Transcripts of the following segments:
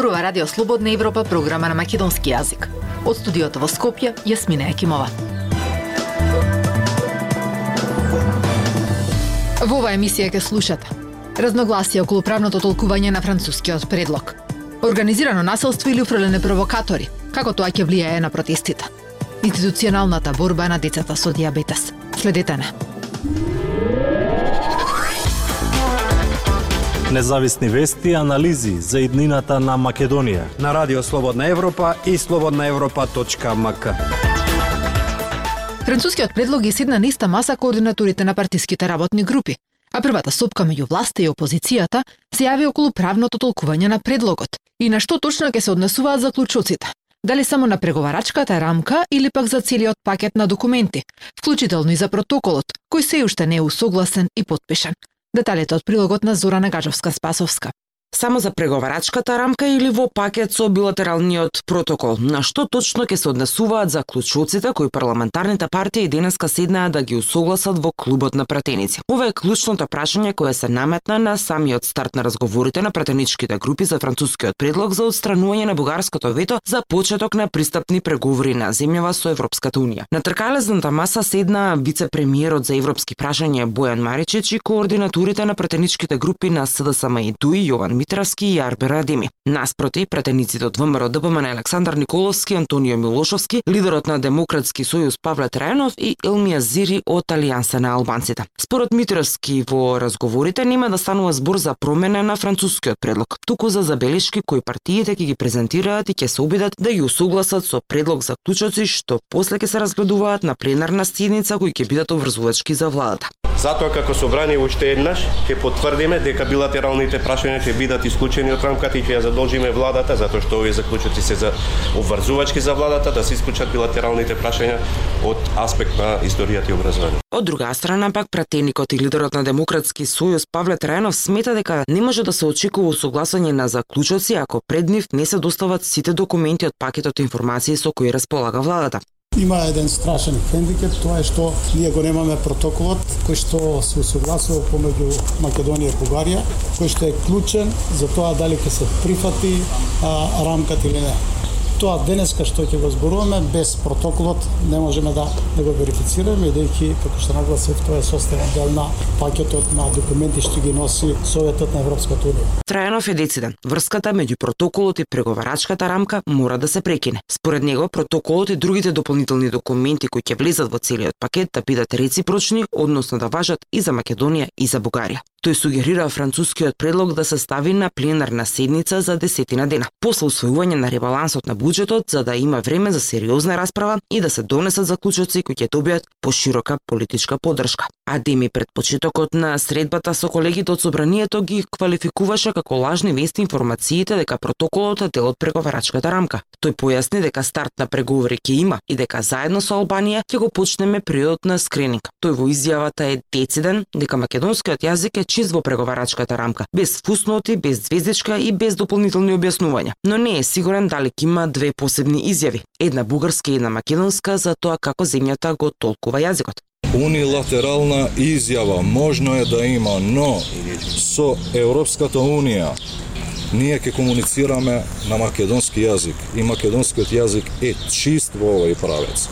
Зборува Радио Слободна Европа, програма на македонски јазик. Од студиото во Скопје, Јасмина Екимова. Во оваа емисија ќе слушате разногласија околу правното толкување на францускиот предлог. Организирано насилство или уфрлене провокатори, како тоа ќе влијае на протестите. Институционалната борба на децата со диабетес. Следете на. Независни вести и анализи за иднината на Македонија. На Радио Слободна Европа и слободнаевропа.мк. Францускиот предлог ги седна на иста маса координаторите на партиските работни групи, а првата сопка меѓу власта и опозицијата се јави околу правното толкување на предлогот и на што точно ќе се однесуваат заклучоците. Дали само на преговарачката рамка или пак за целиот пакет на документи, вклучително и за протоколот, кој се уште не е усогласен и подпишан. Деталите од прилогот на Зора Нагажовска-Спасовска само за преговарачката рамка или во пакет со билатералниот протокол. На што точно ќе се однесуваат за клучоците кои парламентарните партии денеска седнаа да ги усогласат во клубот на пратеници. Ова е клучното прашање кое се наметна на самиот старт на разговорите на пратеничките групи за францускиот предлог за отстранување на бугарското вето за почеток на пристапни преговори на земјава со Европската унија. На тркалезната маса седна вице-премиерот за европски прашања Бојан Маричич и координаторите на пратеничките групи на СДСМ и ДУИ Јован Митравски и Арбер Адеми. Наспроти, претениците од ВМРО ДПМН Александар Николовски, Антонио Милошовски, лидерот на Демократски сојуз Павле Трајанов и Елмија Зири од Алијанса на албанците. Според Митровски во разговорите нема да станува збор за промена на францускиот предлог, туку за забелешки кои партиите ќе ги презентираат и ќе се обидат да ги усогласат со предлог за клучоци што после ќе се разгледуваат на пленарна седница кои ќе бидат обврзувачки за владата. Затоа како собрание уште еднаш ќе потврдиме дека билатералните прашања ќе бидат исклучени од рамката и ќе ја задолжиме владата затоа што овие заклучоци се за обврзувачки за владата да се исклучат билатералните прашања од аспект на историјата и образование. Од друга страна пак пратеникот и лидерот на Демократски сојуз Павле Трајанов смета дека не може да се очекува согласање на заклучоци ако пред нив не се достават сите документи од пакетот информации со кои располага владата. Има еден страшен хендикеп, тоа е што ние го немаме протоколот кој што се усогласува помеѓу Македонија и Бугарија, кој што е клучен за тоа дали ќе се прифати а, рамката или не тоа денеска што ќе го зборуваме без протоколот не можеме да, да го верифицираме бидејќи како што нагласив тоа е составен дел на пакетот на документи што ги носи Советот на Европската унија. Трајанов е дециден. Врската меѓу протоколот и преговарачката рамка мора да се прекине. Според него протоколот и другите дополнителни документи кои ќе влезат во целиот пакет да бидат реципрочни, односно да важат и за Македонија и за Бугарија. Тој сугерира францускиот предлог да се стави на пленарна седница за десетина дена. После усвојување на ребалансот на буџетот за да има време за сериозна расправа и да се донесат заклучоци кои ќе добијат поширока политичка поддршка. Адеми пред почетокот на средбата со колегите од собранието ги квалификуваше како лажни вести информациите дека протоколот е дел од преговарачката рамка. Тој појасни дека старт на преговори ќе има и дека заедно со Албанија ќе го почнеме периодот на скрининг. Тој во изјавата е дециден дека македонскиот јазик е чист во преговарачката рамка, без фусноти, без звездичка и без дополнителни објаснувања. Но не е сигурен дали ќе има две посебни изјави, една бугарска и една македонска за тоа како земјата го толкува јазикот. Унилатерална изјава можно е да има, но со Европската Унија ние ќе комуницираме на македонски јазик и македонскиот јазик е чист во овој правец.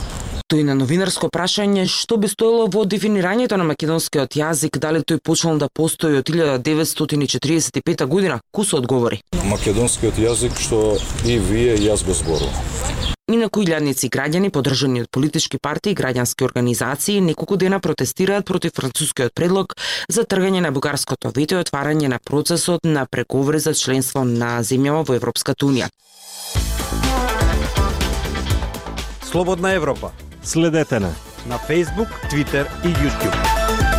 Тој на новинарско прашање што би стоело во дефинирањето на македонскиот јазик, дали тој почнал да постои од 1945 година, кусо одговори. Македонскиот јазик што и вие јас го зборувам. Инаку илјадници граѓани, подржани од политички партии и граѓански организации, неколку дена протестираат против францускиот предлог за тргање на бугарското вето и отварање на процесот на преговори за членство на земјава во Европската унија. Слободна Европа Следете на на Facebook, Twitter и YouTube.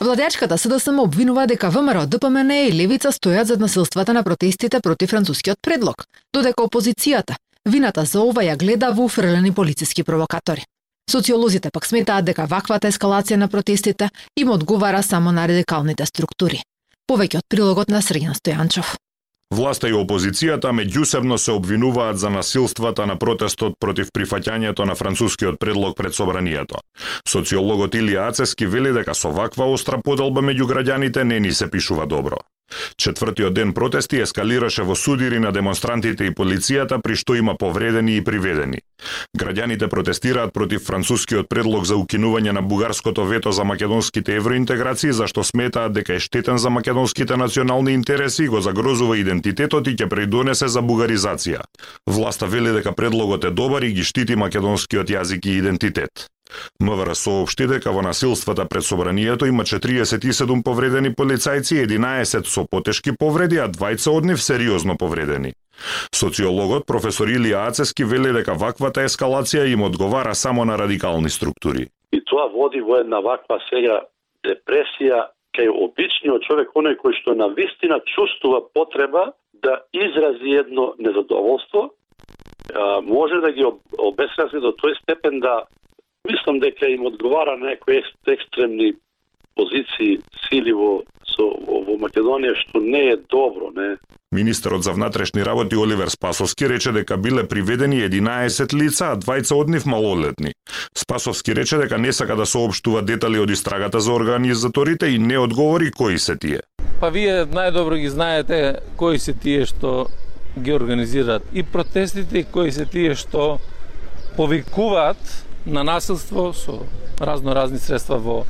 Владеачката СДСМ обвинува дека ВМРО, ДПМН и Левица стојат зад насилствата на протестите против францускиот предлог, додека опозицијата вината за ова ја гледа во уфрлени полициски провокатори. Социолозите пак сметаат дека ваквата ескалација на протестите им одговара само на радикалните структури. Повеќе од прилогот на Срѓан Стојанчов. Власта и опозицијата меѓусебно се обвинуваат за насилствата на протестот против прифаќањето на францускиот предлог пред собранието. Социологот Илија Ацески вели дека со ваква остра поделба меѓу граѓаните не ни се пишува добро. Четвртиот ден протести ескалираше во судири на демонстрантите и полицијата, при што има повредени и приведени. Граѓаните протестираат против францускиот предлог за укинување на бугарското вето за македонските евроинтеграции, зашто сметаат дека е штетен за македонските национални интереси и го загрозува идентитетот и ќе придонесе за бугаризација. Власта вели дека предлогот е добар и ги штити македонскиот јазик и идентитет. МВР соопшти дека во насилствата пред собранието има 47 повредени полицајци, 11 со потешки повреди, а двајца од нив сериозно повредени. Социологот професор Илија Ацески вели дека ваквата ескалација им одговара само на радикални структури. И тоа води во една ваква сега депресија кај обичниот човек, оној кој што на вистина чувствува потреба да изрази едно незадоволство, може да ги обесрази до тој степен да мислам дека им одговара на некои екстремни позиции, сили во со, во Македонија што не е добро, не. Министерот за внатрешни работи Оливер Спасовски рече дека биле приведени 11 лица, а двајца од нив малолетни. Спасовски рече дека не сака да соопштува детали од истрагата за организаторите и не одговори кои се тие. Па вие најдобро ги знаете кои се тие што ги организираат и протестите и кои се тие што повикуваат на насилство со разно разни средства во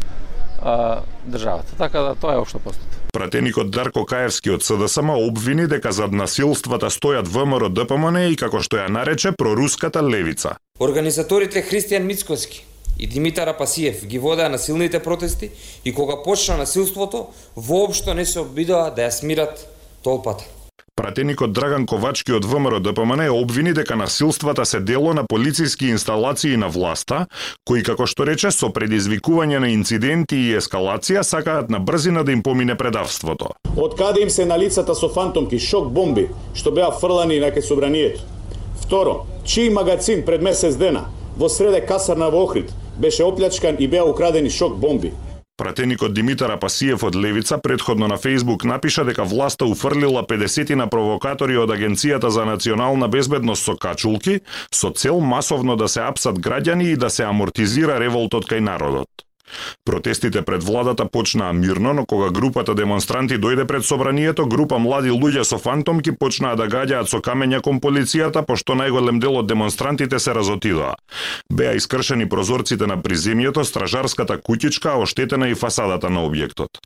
а, државата. Така да тоа е општо познато. Пратеникот Дарко Каевски од СДСМ обвини дека зад насилствата стојат ВМРО ДПМН и како што ја нарече проруската левица. Организаторите Христијан Мицкоски и Димитар Апасиев ги водеа насилните протести и кога почна насилството, воопшто не се обидоа да ја смират толпата. Пратеникот Драган Ковачки од ВМРО ДПМН обвини дека насилствата се дело на полициски инсталации на власта, кои како што рече со предизвикување на инциденти и ескалација сакаат на брзина да им помине предавството. Од каде им се на лицата со фантомки шок бомби што беа фрлани на ке собранието. Второ, чиј магазин пред месец дена во среде касарна во Охрид беше опљачкан и беа украдени шок бомби. Пратеникот Димитар Апасиев од Левица предходно на Фейсбук напиша дека власта уфрлила 50 на провокатори од Агенцијата за национална безбедност со качулки, со цел масовно да се апсат граѓани и да се амортизира револтот кај народот. Протестите пред владата почнаа мирно, но кога групата демонстранти дојде пред собранието, група млади луѓе со фантомки почнаа да гаѓаат со камења кон полицијата, пошто најголем дел од демонстрантите се разотидоа. Беа искршени прозорците на приземјето, стражарската куќичка, оштетена и фасадата на објектот.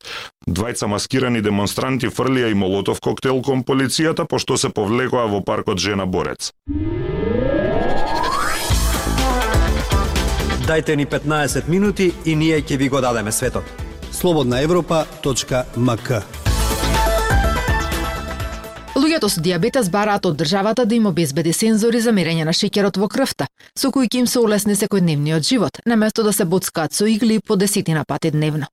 Двајца маскирани демонстранти фрлија и молотов коктел кон полицијата, пошто се повлекоа во паркот Жена Борец. Дајте ни 15 минути и ние ќе ви го дадеме светот. Слободна Европа.мк Луѓето со диабетес бараат од државата да им обезбеди сензори за мерење на шеќерот во крвта, со кои ќе им се улесни секојдневниот живот, наместо да се боцкаат со игли по десетина пати дневно.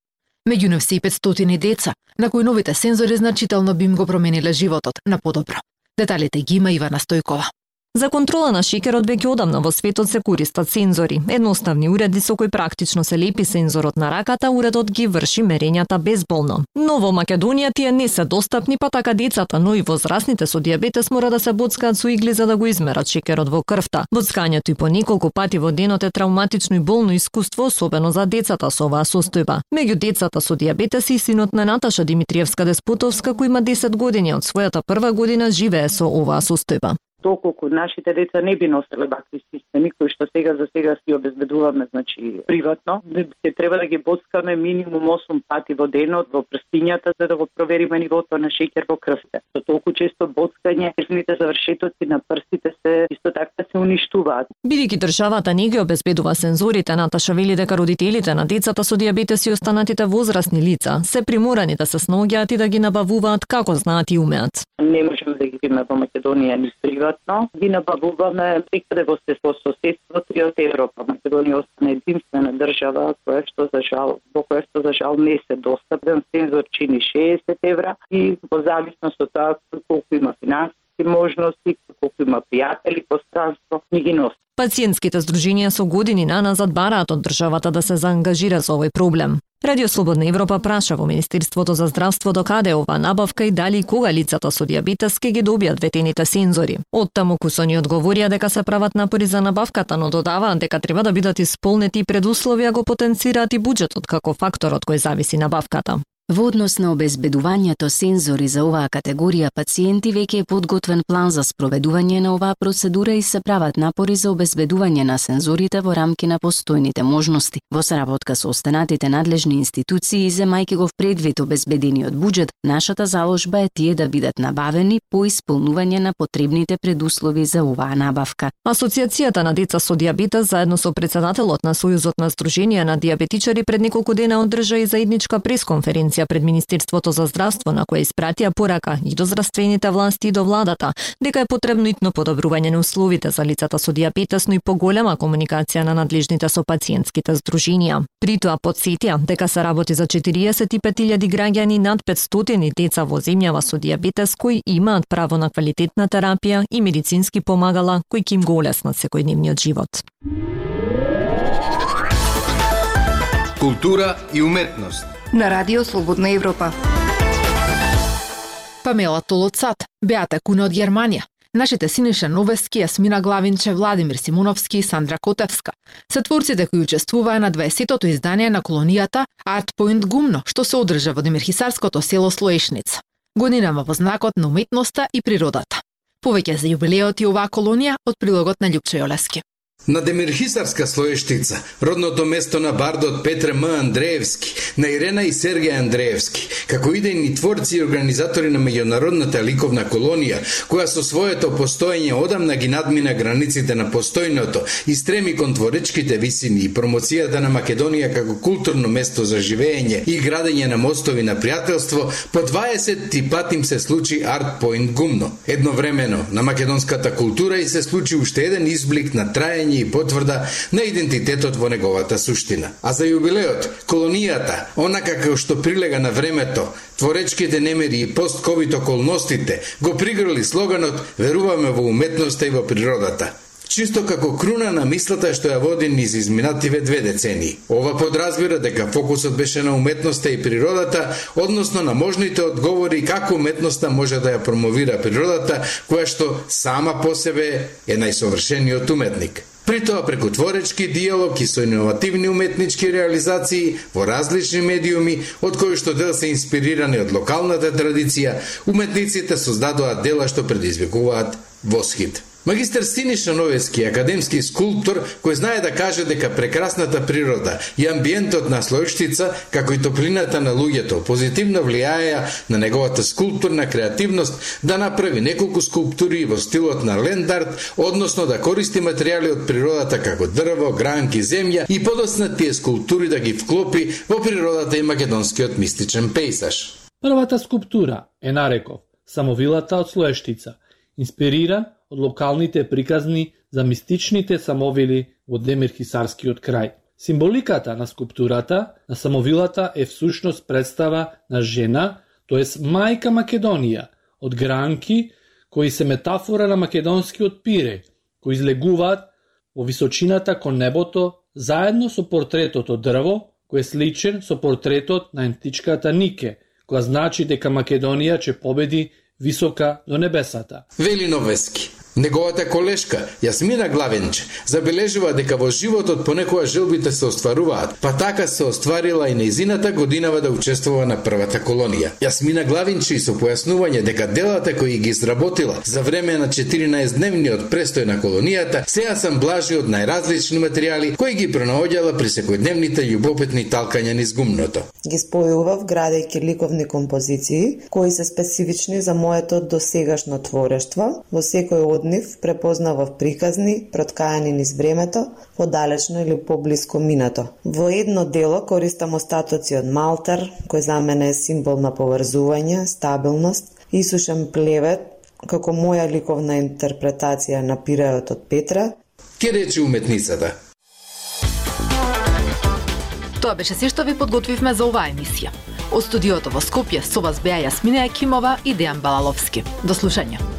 Меѓу нив се и 500 деца, на кои новите сензори значително би им го промениле животот на подобро. Деталите ги има Ивана Стојкова. За контрола на шекерот веќе одамна во светот се користат сензори. Едноставни уреди со кои практично се лепи сензорот на раката, уредот ги врши мерењата безболно. Но во Македонија тие не се достапни, па така децата, но и возрастните со диабетес мора да се боцкаат со игли за да го измерат шекерот во крвта. Боцкањето и по неколку пати во денот е травматично и болно искуство, особено за децата со оваа состојба. Меѓу децата со диабетес и синот на Наташа Димитриевска Деспотовска, кој има 10 години од својата прва година живее со оваа состојба доколку нашите деца не би носеле вакви системи кои што сега за сега си обезбедуваме значи приватно, се треба да ги боцкаме минимум 8 пати во денот во прстињата за да го провериме нивото на шеќер во крвта. Со толку често боцкање, крвните завршетоци на прстите се исто така се уништуваат. Бидејќи државата не ги обезбедува сензорите, Наташа вели дека родителите на децата со диабетес и останатите возрастни лица се приморани да се снаоѓаат и да ги набавуваат како знаат и умеат. Не можеме да ги видиме во Македонија ни приватно, ги набавуваме прикаде во се со соседството и од Европа. Македонија да остана единствена држава која што за жал, во која што за жал не се достапен сензор чини 60 евра и во зависност од тоа колку има финансиски можности, колку има пријатели по странство, ни ги носи. Пациентските здруженија со години наназад бараат од државата да се заангажира за овој проблем. Радио Слободна Европа праша во Министерството за здравство до каде ова набавка и дали кога лицата со диабетес ке ги добијат ветените сензори. Од таму кусони одговорија дека се прават напори за набавката, но додаваат дека треба да бидат исполнети предусловија го потенцираат и буџетот како факторот кој зависи набавката. Во однос на обезбедувањето сензори за оваа категорија пациенти веќе е подготвен план за спроведување на оваа процедура и се прават напори за обезбедување на сензорите во рамки на постојните можности. Во соработка со останатите надлежни институции и земајќи го в предвид обезбедениот буџет, нашата заложба е тие да бидат набавени по исполнување на потребните предуслови за оваа набавка. Асоциацијата на деца со диабетес заедно со председателот на Сојузот на Сдруженија на диабетичари пред неколку дена одржа и заедничка пресконференција конференција пред Министерството за здравство на која испратија порака и до здравствените власти и до владата дека е потребно итно подобрување на условите за лицата со диабетес, но и поголема комуникација на надлежните со пациентските здруженија. Притоа подсетија дека се работи за 45.000 граѓани над 500 деца во земјава со диабетес кои имаат право на квалитетна терапија и медицински помагала кои ќе им го олеснат секојдневниот живот. Култура и уметност на Радио Слободна Европа. Памела Толоцат, Беата Куна од Германија, Нашите Синиша Новески, Јасмина Главинче, Владимир Симоновски и Сандра Котевска се творците кои учествуваа на 20-тото издание на колонијата Art Point Гумно, што се одржа во Демирхисарското село Слоешница. Годинама во знакот на уметноста и природата. Повеќе за јубилеот и оваа колонија од прилогот на Лјупче Јолески. На Демирхисарска слоештица, родното место на бардот Петре М. Андреевски, на Ирена и Сергеј Андреевски, како идејни творци и организатори на меѓународната ликовна колонија, која со своето постоење одамна ги надмина границите на постојното и стреми кон творечките висини и промоцијата на Македонија како културно место за живење и градење на мостови на пријателство, по 20 ти пат им се случи Арт Point Гумно. Едновремено на македонската култура и се случи уште еден изблик на траење и потврда на идентитетот во неговата суштина. А за јубилеот, колонијата, онака како што прилега на времето, творечките немери и постковид околностите, го пригрли слоганот «Веруваме во уметноста и во природата» чисто како круна на мислата што ја води низ изминативе две децени. Ова подразбира дека фокусот беше на уметноста и природата, односно на можните одговори како уметноста може да ја промовира природата, која што сама по себе е најсовршениот уметник. При тоа преку творечки диалог и со иновативни уметнички реализации во различни медиуми, од кои што дел се инспирирани од локалната традиција, уметниците создадоа дела што предизвикуваат восхит. Магистер Синиша Новески, академски скулптор, кој знае да каже дека прекрасната природа и амбиентот на Слојштица, како и топлината на луѓето, позитивно влијаја на неговата скулптурна креативност да направи неколку скулптури во стилот на лендарт, односно да користи материјали од природата како дрво, гранки, земја и подосна тие скулптури да ги вклопи во природата и македонскиот мистичен пейсаж. Првата скулптура е нареков Самовилата од Слоештица, инспириран од локалните приказни за мистичните самовили во Демирхисарскиот крај. Символиката на скулптурата на самовилата е всушност представа на жена, тоест мајка Македонија, од гранки кои се метафора на македонскиот пире, кои излегуваат во височината кон небото заедно со портретот од дрво, кој е сличен со портретот на античката Нике, која значи дека Македонија ќе победи висока до небесата. Вели Новески. Неговата колешка, Јасмина Главенче, забележува дека во животот понекоја желбите се остваруваат, па така се остварила и неизината годинава да учествува на првата колонија. Јасмина Главинчи со појаснување дека делата кои ги изработила за време на 14-дневниот престој на колонијата се асамблажи од најразлични материјали кои ги пронаоѓала при секојдневните љубопитни талкања низ гумното. Ги спојував градејќи ликовни композиции кои се специфични за моето досегашно творештво во секој од нив препознавав приказни, проткајани низ времето, во далечно или поблиско минато. Во едно дело користам остатоци од малтар, кој за мене е символ на поврзување, стабилност, и сушен плевет, како моја ликовна интерпретација на пиреот од Петра. Ке рече уметницата. Тоа беше се што ви подготвивме за оваа емисија. Од студиото во Скопје со вас беа Јасмина Екимова и Дејан Балаловски. До слушање.